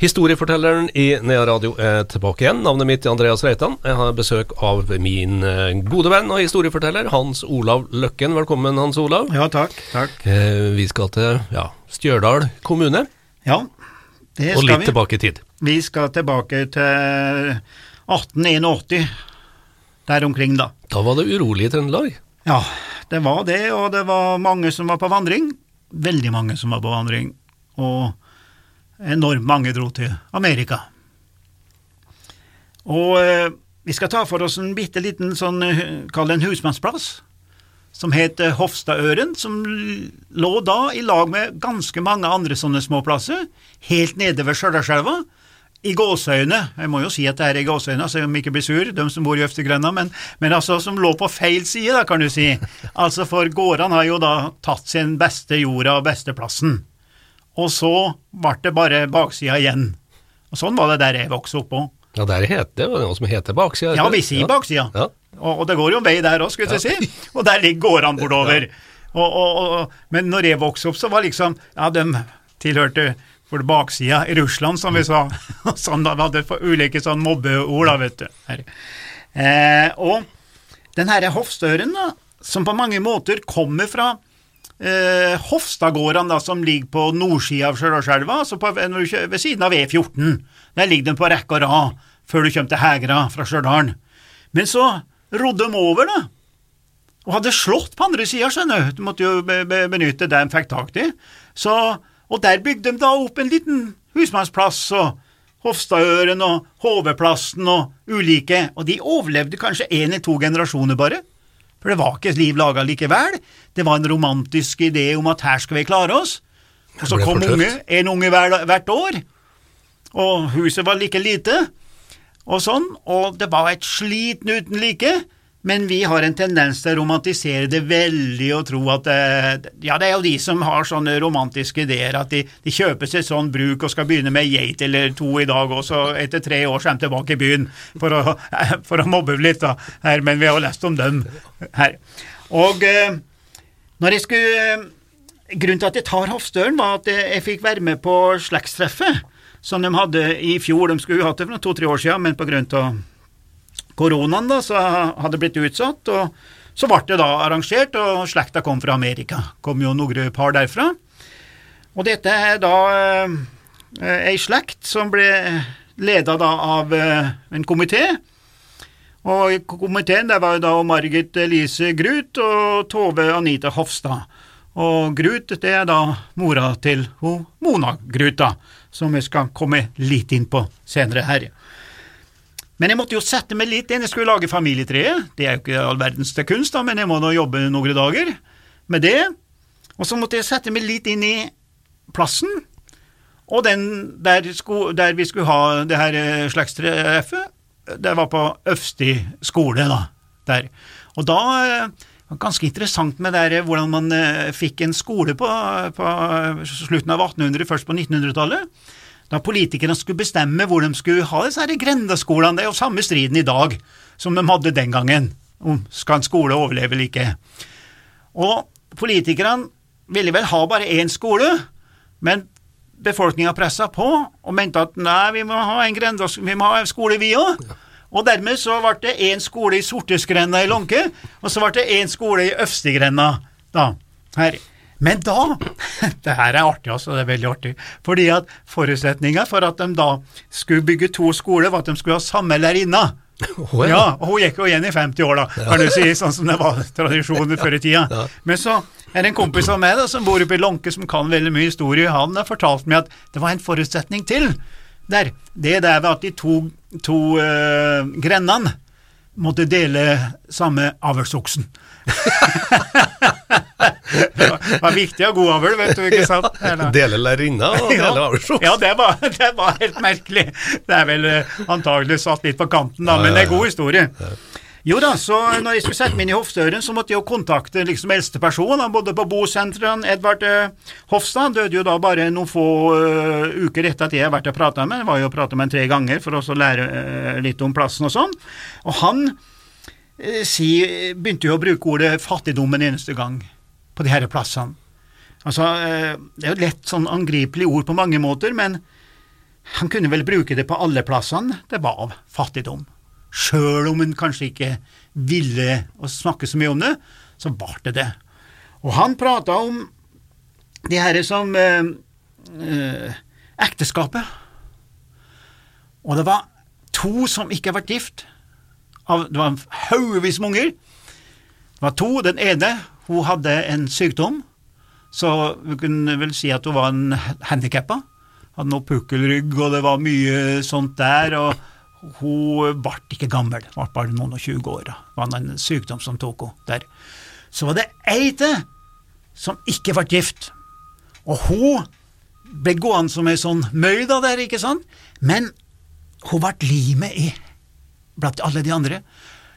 Historiefortelleren i Nea Radio er tilbake igjen. Navnet mitt er Andreas Reitan. Jeg har besøk av min eh, gode venn og historieforteller Hans Olav Løkken. Velkommen, Hans Olav. Ja, takk. takk. Eh, Vi skal til ja, Stjørdal kommune, Ja, det skal vi. og litt vi. tilbake i tid. Vi skal tilbake til 1881, der omkring da. Da var det urolig i Trøndelag. Ja, det var det, og det var mange som var på vandring. Veldig mange som var på vandring. Og enormt mange dro til Amerika. Og eh, vi skal ta for oss en bitte liten sånn, eh, kall det en husmannsplass, som het Hofstadøren, som lå da i lag med ganske mange andre sånne småplasser, helt nede ved Stjørdalselva. I gåseøyne, jeg må jo si at det er i gåseøyne, så om ikke blir sur, de som bor i Øvstegrenda, men, men altså som lå på feil side, da, kan du si. Altså, for gårdene har jo da tatt sin beste jorda og beste plassen. Og så ble det bare baksida igjen. Og sånn var det der jeg vokste opp òg. Ja, der heter det var noe som heter baksida. Ja, vi sier baksida. Ja. Og, og det går jo en vei der òg, skulle jeg si. Og der ligger gårdene bortover. Og, og, men når jeg vokste opp, så var liksom Ja, de tilhørte for baksida i Russland, som vi sa. sånn da, vi hadde for ulike sånn mobbeord, da, vet du. Eh, og den herre Hofstøren, da, som på mange måter kommer fra eh, Hofstadgårdene, da, som ligger på nordsida av Stjørdalselva, altså kjø- ved siden av E14. Der ligger den på rekke og rad, før du kommer til Hegra fra Stjørdal. Men så rodde de over, da. Og hadde slått på andre sida, skjønner du. de måtte jo be be benytte det de fikk tak i. Så, og der bygde de da opp en liten husmannsplass, og Hofstadøren og HV-plassen og ulike, og de overlevde kanskje én eller to generasjoner bare. For det var ikke liv laga likevel. Det var en romantisk idé om at her skal vi klare oss. Og så kom unge, en unge hver, hvert år, og huset var like lite, og sånn, og det var et sliten uten like. Men vi har en tendens til å romantisere det veldig og tro at Ja, det er jo de som har sånne romantiske ideer, at de, de kjøper seg sånn bruk og skal begynne med geit eller to i dag, og så etter tre år kommer tilbake i byen for å, for å mobbe litt, da. Her, men vi har jo lest om dem her. Og eh, når jeg skulle eh, Grunnen til at jeg tar Hofstølen, var at jeg fikk være med på slektstreffet som de hadde i fjor. De skulle jo hatt det for to-tre år siden, men på grunn av koronaen da, så hadde det blitt utsatt. og Så ble det da arrangert, og slekta kom fra Amerika. kom jo noen par derfra. Og dette er da eh, ei slekt som ble leda da av eh, en komité. Og i komiteen der var jo da Margit Elise Grut og Tove Anita Hofstad. Og Grut, det er da mora til ho Mona Grut, da, som vi skal komme litt inn på senere her. Men jeg måtte jo sette meg litt inn, jeg skulle lage familietreet. Det er jo ikke all verdens til kunst, da, men jeg må nå jobbe noen dager med det. Og så måtte jeg sette meg litt inn i plassen, og den der, sko, der vi skulle ha det her eh, slektstreffet, det var på Øfsti skole, da. Der. Og da eh, ganske interessant med det der, hvordan man eh, fikk en skole på, på slutten av 1800, først på 1900-tallet. Da politikerne skulle bestemme hvor de skulle ha disse grendeskolene. Det er jo samme striden i dag som de hadde den gangen, om skal en skole overleve eller ikke. Og politikerne ville vel ha bare én skole, men befolkninga pressa på og mente at nei, vi må ha en, grendes, vi må ha en skole, vi òg. Og dermed så ble det én skole i Sortesgrenda i Lånke, og så ble det én skole i Øvstegrenda. Da, her. Men da Det her er artig, altså. Det er veldig artig. Fordi at forutsetninga for at de da skulle bygge to skoler, var at de skulle ha samme lærerinne. Oh, Ja, og hun gikk jo igjen i 50 år, da, kan du si, sånn som det var tradisjonen før i tida. Ja. Men så er det en kompis av meg da, som bor oppe i Lånke, som kan veldig mye historie. Han har fortalt meg at det var en forutsetning til der. Det der ved at de to, to uh, grendene måtte dele samme avlsoksen. det var, viktig ha god avl, vet du, ikke sant? Eller- Dele lærerinna og dele avlsjokk. ja, det var, det var helt merkelig. Det er vel eh, antagelig satt litt på kanten, da, men det er god historie. Jo da, så når jeg skulle sette meg inn i hoffstøren, så måtte jeg jo kontakte liksom eldste person. Han bodde på bosenteret. Edvard Hofstad, Hofstad døde jo da bare noen få uh, uker etter at jeg har vært og prata med ham. Var jo og prata med ham tre ganger for å lære uh, litt om plassen og sånn. Og han si, begynte jo å bruke ordet fattigdom en eneste gang på de her plassene. Altså, det er jo lett sånn angripelig ord på mange måter, men han kunne vel bruke det på alle plassene det var av fattigdom sjøl om hun kanskje ikke ville å snakke så mye om det, så var det det. Og han prata om det her som eh, eh, ekteskapet. Og det var to som ikke har vært gift. Det var haugevis med unger. Det var to. Den ene hun hadde en sykdom, så vi kunne vel si at hun var en handikappa. Hadde noe pukkelrygg, og det var mye sånt der. og hun ble ikke gammel, ble bare noen og tjue år. Det var en sykdom som tok henne der. Så var det ei til som ikke ble gift, og hun ble gående som ei sånn møyda der, ikke sant, men hun ble limet i blant alle de andre.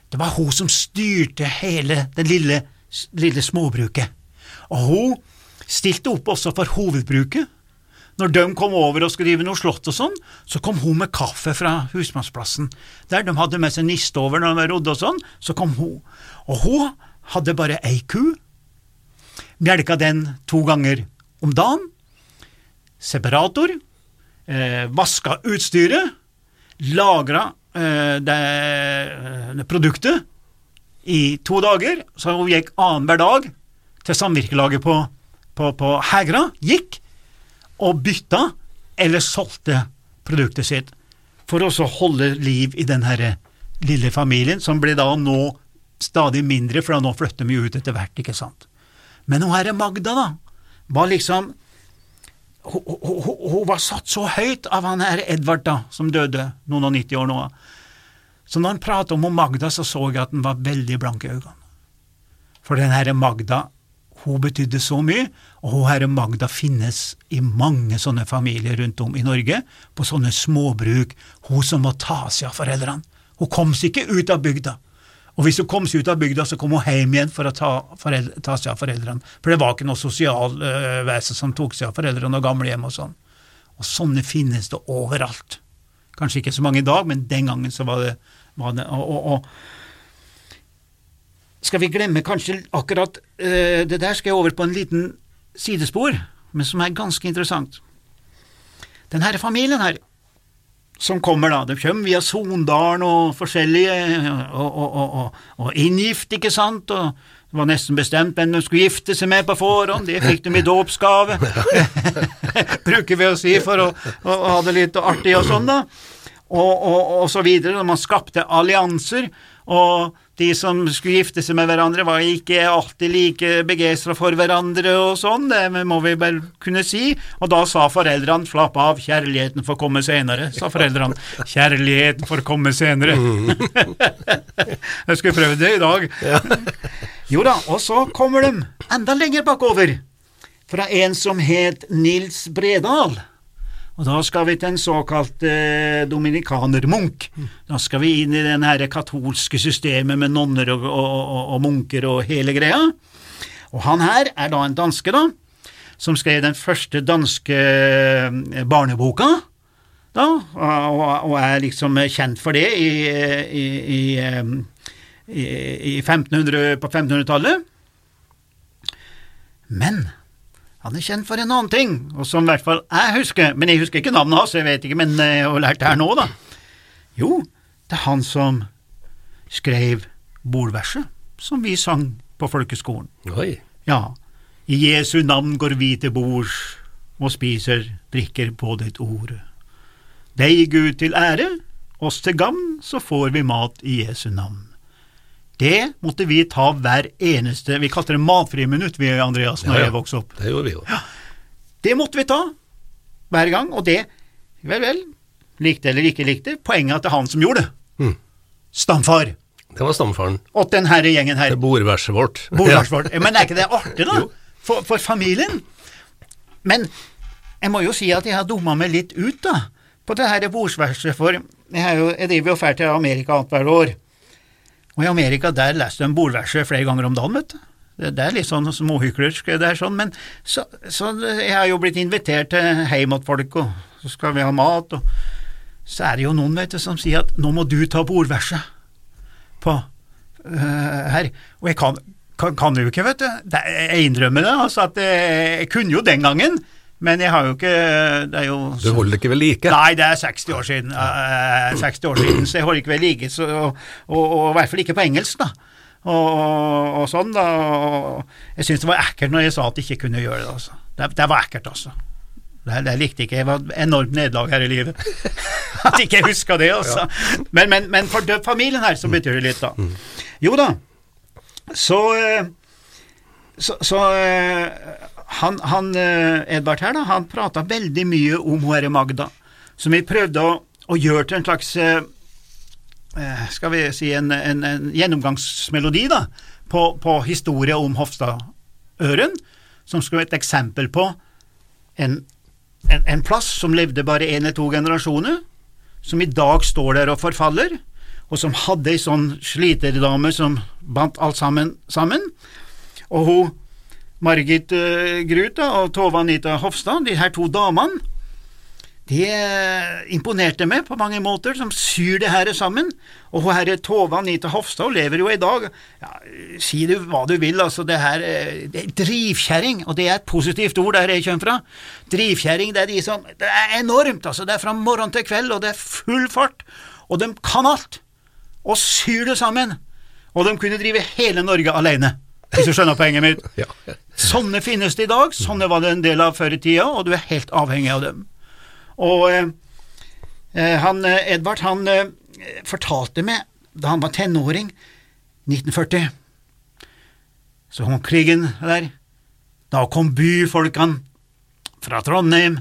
Det var hun som styrte hele det lille, lille småbruket, og hun stilte opp også for hovedbruket når de kom over og skulle rive noe slott og sånn, så kom hun med kaffe fra husmannsplassen. Der de hadde med seg niste over når de rodde og sånn, så kom hun. Og hun hadde bare ei ku, melka den to ganger om dagen, separator, eh, vaska utstyret, lagra eh, det, det produktet i to dager, så hun gikk annenhver dag til samvirkelaget på, på, på Hegra, gikk, og bytta eller solgte produktet sitt for å holde liv i den her lille familien, som ble da nå stadig mindre, for nå flytter vi ut etter hvert, ikke sant. Men hun herre Magda, da, var liksom hun, hun, hun, var satt så høyt av han her Edvard, da, som døde noen og nitti år nå. Så når han pratet om Magda, så så jeg at han var veldig blank i øynene. For den herre Magda hun betydde så mye, og hun herre Magda finnes i mange sånne familier rundt om i Norge, på sånne småbruk, hun som må ta seg av foreldrene. Hun kom seg ikke ut av bygda. Og hvis hun kom seg ut av bygda, så kom hun hjem igjen for å ta, ta seg av foreldrene. For det var ikke noe sosialvesen uh, som tok seg av foreldrene og gamlehjem og sånn. Og sånne finnes det overalt. Kanskje ikke så mange i dag, men den gangen så var det, var det og, og, og skal vi glemme kanskje akkurat uh, det der, skal jeg over på en liten sidespor, men som er ganske interessant. Den her familien her, som kommer da, de kommer via Sondalen og forskjellige, og, og, og, og, inngift, ikke sant, og det var nesten bestemt hvem de skulle gifte seg med på forhånd, det fikk de i dåpsgave, bruker vi å si for å, å, ha det litt artig og sånn, da, og, så videre, og man skapte allianser, og de som skulle gifte seg med hverandre, var ikke alltid like begeistra for hverandre og sånn, det må vi vel kunne si, og da sa foreldrene 'slapp av, kjærligheten får komme senere', sa foreldrene. 'Kjærligheten får komme senere'. Jeg skulle prøvd det i dag. Jo da, og så kommer de enda lenger bakover, fra en som het Nils Bredal. Og da skal vi til en såkalt eh, dominikanermunk. Da skal vi inn i det katolske systemet med nonner og, og, og, og, munker og hele greia. Og han her er da en danske, da, som skrev den første danske eh, barneboka. Da, og, er liksom kjent for det i, i, i, i 1500, på 1500-tallet. Men han er kjent for en annen ting, og som i hvert fall jeg husker, men jeg husker ikke navnet hans, jeg vet ikke, men jeg har lært det her nå, da. Jo, det er han som skrev bolverset som vi sang på folkeskolen. Oi. Ja. I Jesu navn går vi til bords og spiser, drikker på ditt ord. Deg, Gud, til ære, oss til gagn, så får vi mat i Jesu navn. Det måtte vi ta hver eneste Vi kalte det matfrie minutt, vi, Andreas, når ja, ja. jeg vokste opp. Det gjorde vi jo. Ja. Det måtte vi ta hver gang, og det, vel, vel, likte eller ikke likte, poenget er at det er han som gjorde det. Mm. Stamfar. Det var stamfaren. Og den herre gjengen her. Det bordverset vårt. Bordverset vårt. Men er ikke det artig, da? For, for, familien? Men jeg må jo si at jeg har dumma meg litt ut, da, på det her bordverset, for jeg, jo, jeg driver jo fælt til Amerika annethvert år. Og i Amerika der leser de bordverset flere ganger om dagen, vet du. Det, er litt sånn småhyklersk, det er sånn, men så, så jeg har jo blitt invitert til hjem til folk, og så skal vi ha mat, og så er det jo noen, vet du, som sier at nå må du ta bordverset på uh, her, og jeg kan, kan, kan jo ikke, vet du, jeg innrømmer det, altså at jeg, jeg kunne jo den gangen, men jeg har jo ikke det er jo, Du holder ikke ved like? Nei, det er 60 år siden, Uh, 60 år siden så jeg holder ikke ved like, så, og, og, og i hvert fall ikke på engelsk, da. Og, og, sånn, da. Jeg syns det var ekkelt når jeg sa at jeg ikke kunne gjøre det, altså. Det, det var ekkelt, altså. Det, det likte ikke jeg. var enormt nederlag her i livet. At ikke jeg huska det, altså. Men, men, men for familien her så betyr det litt, da. Jo da, så eh, Så, så eh, han, han eh, Edvard her, da, han prata veldig mye om herre Magda, som vi prøvde å, å gjøre til en slags eh, eh, skal vi si en, en, en gjennomgangsmelodi da, på, på historie om Hofstadøren, som skulle være et eksempel på en, en plass som levde bare én eller to generasjoner, som i dag står der og forfaller, og som hadde ei sånn sliterdame som bandt alt sammen sammen. Og hun Margit uh, Grut og Tove Anita Hofstad, de her to damene, de eh, imponerte meg på mange måter, som syr det her sammen. Og herre Tove Anita Hofstad hun lever jo i dag. Ja, si du hva du vil, altså, det her eh, det er Drivkjerring, og det er et positivt ord der jeg kommer fra. Drivkjerring, det er de som Det er enormt, altså. Det er fra morgen til kveld, og det er full fart. Og de kan alt. Og syr det sammen. Og de kunne drive hele Norge alene, hvis du skjønner poenget mitt. Ja. Sånne finnes det i dag, sånne var det en del av før i tida, og du er helt avhengig av dem. Og eh, eh, han, eh, Edvard han eh, fortalte meg, da han var tenåring, 1940, så kom krigen der, da kom byfolkene fra Trondheim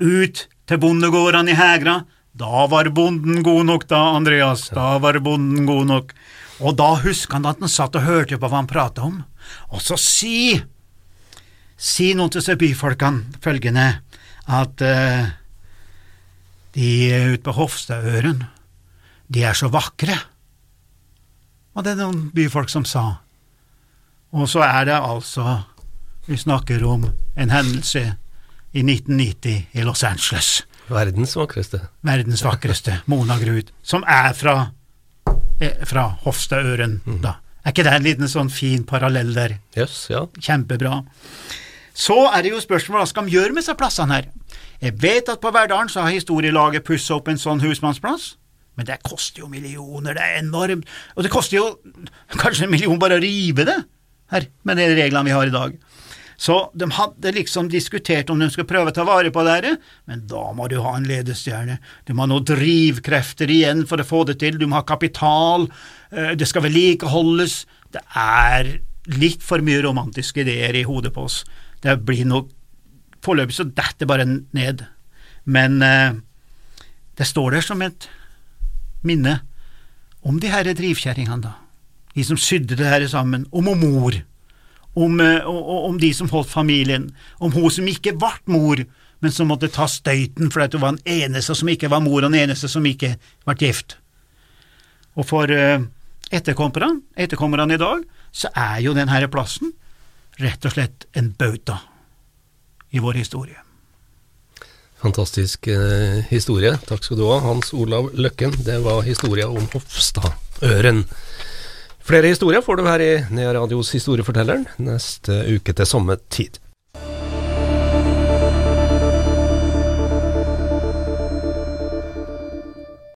ut til bondegårdene i Hegra. Da var bonden god nok, da, Andreas, da var bonden god nok. Og da husker han at han satt og hørte på hva han pratet om, og så si, si noe til byfolkene følgende, at uh, de ute på Hofstadøren, de er så vakre, var det noen byfolk som sa. Og så er det altså, vi snakker om en hendelse i 1990 i Los Angeles, Verdens vakreste. verdens vakreste, Mona Grud, som er fra, eh, fra Hofstadøren, da. Er ikke det en liten sånn fin parallell der? Yes, ja. Kjempebra. Så er det jo spørsmål hva skal de gjøre med disse plassene her. Jeg vet at på Verdalen så har historielaget pussa opp en sånn husmannsplass, men det koster jo millioner, det er enormt, og det koster jo kanskje en million bare å rive det her, med de reglene vi har i dag. Så de hadde liksom diskutert om de skulle prøve å ta vare på det men da må du ha en ledestjerne, du må ha noen drivkrefter igjen for å få det til, du må ha kapital, eh, det skal vedlikeholdes, det er litt for mye romantiske ideer i hodet på oss. Det blir nok Foreløpig så detter det bare ned, men eh, det står der som et minne om de her drivkjerringene, da, de som sydde det her sammen, om og mor, om, eh, om de som holdt familien, om hun som ikke ble mor, men som måtte ta støyten fordi hun var den eneste som ikke var mor, og den eneste som ikke ble gift. Og for eh, etterkommerne i dag, så er jo denne plassen rett og slett en bauta i vår historie. Fantastisk eh, historie. Takk skal du ha, Hans Olav Løkken. Det var historia om Hofstadøren. Flere historier får du her i Nea Radios Historiefortelleren neste uke til samme tid.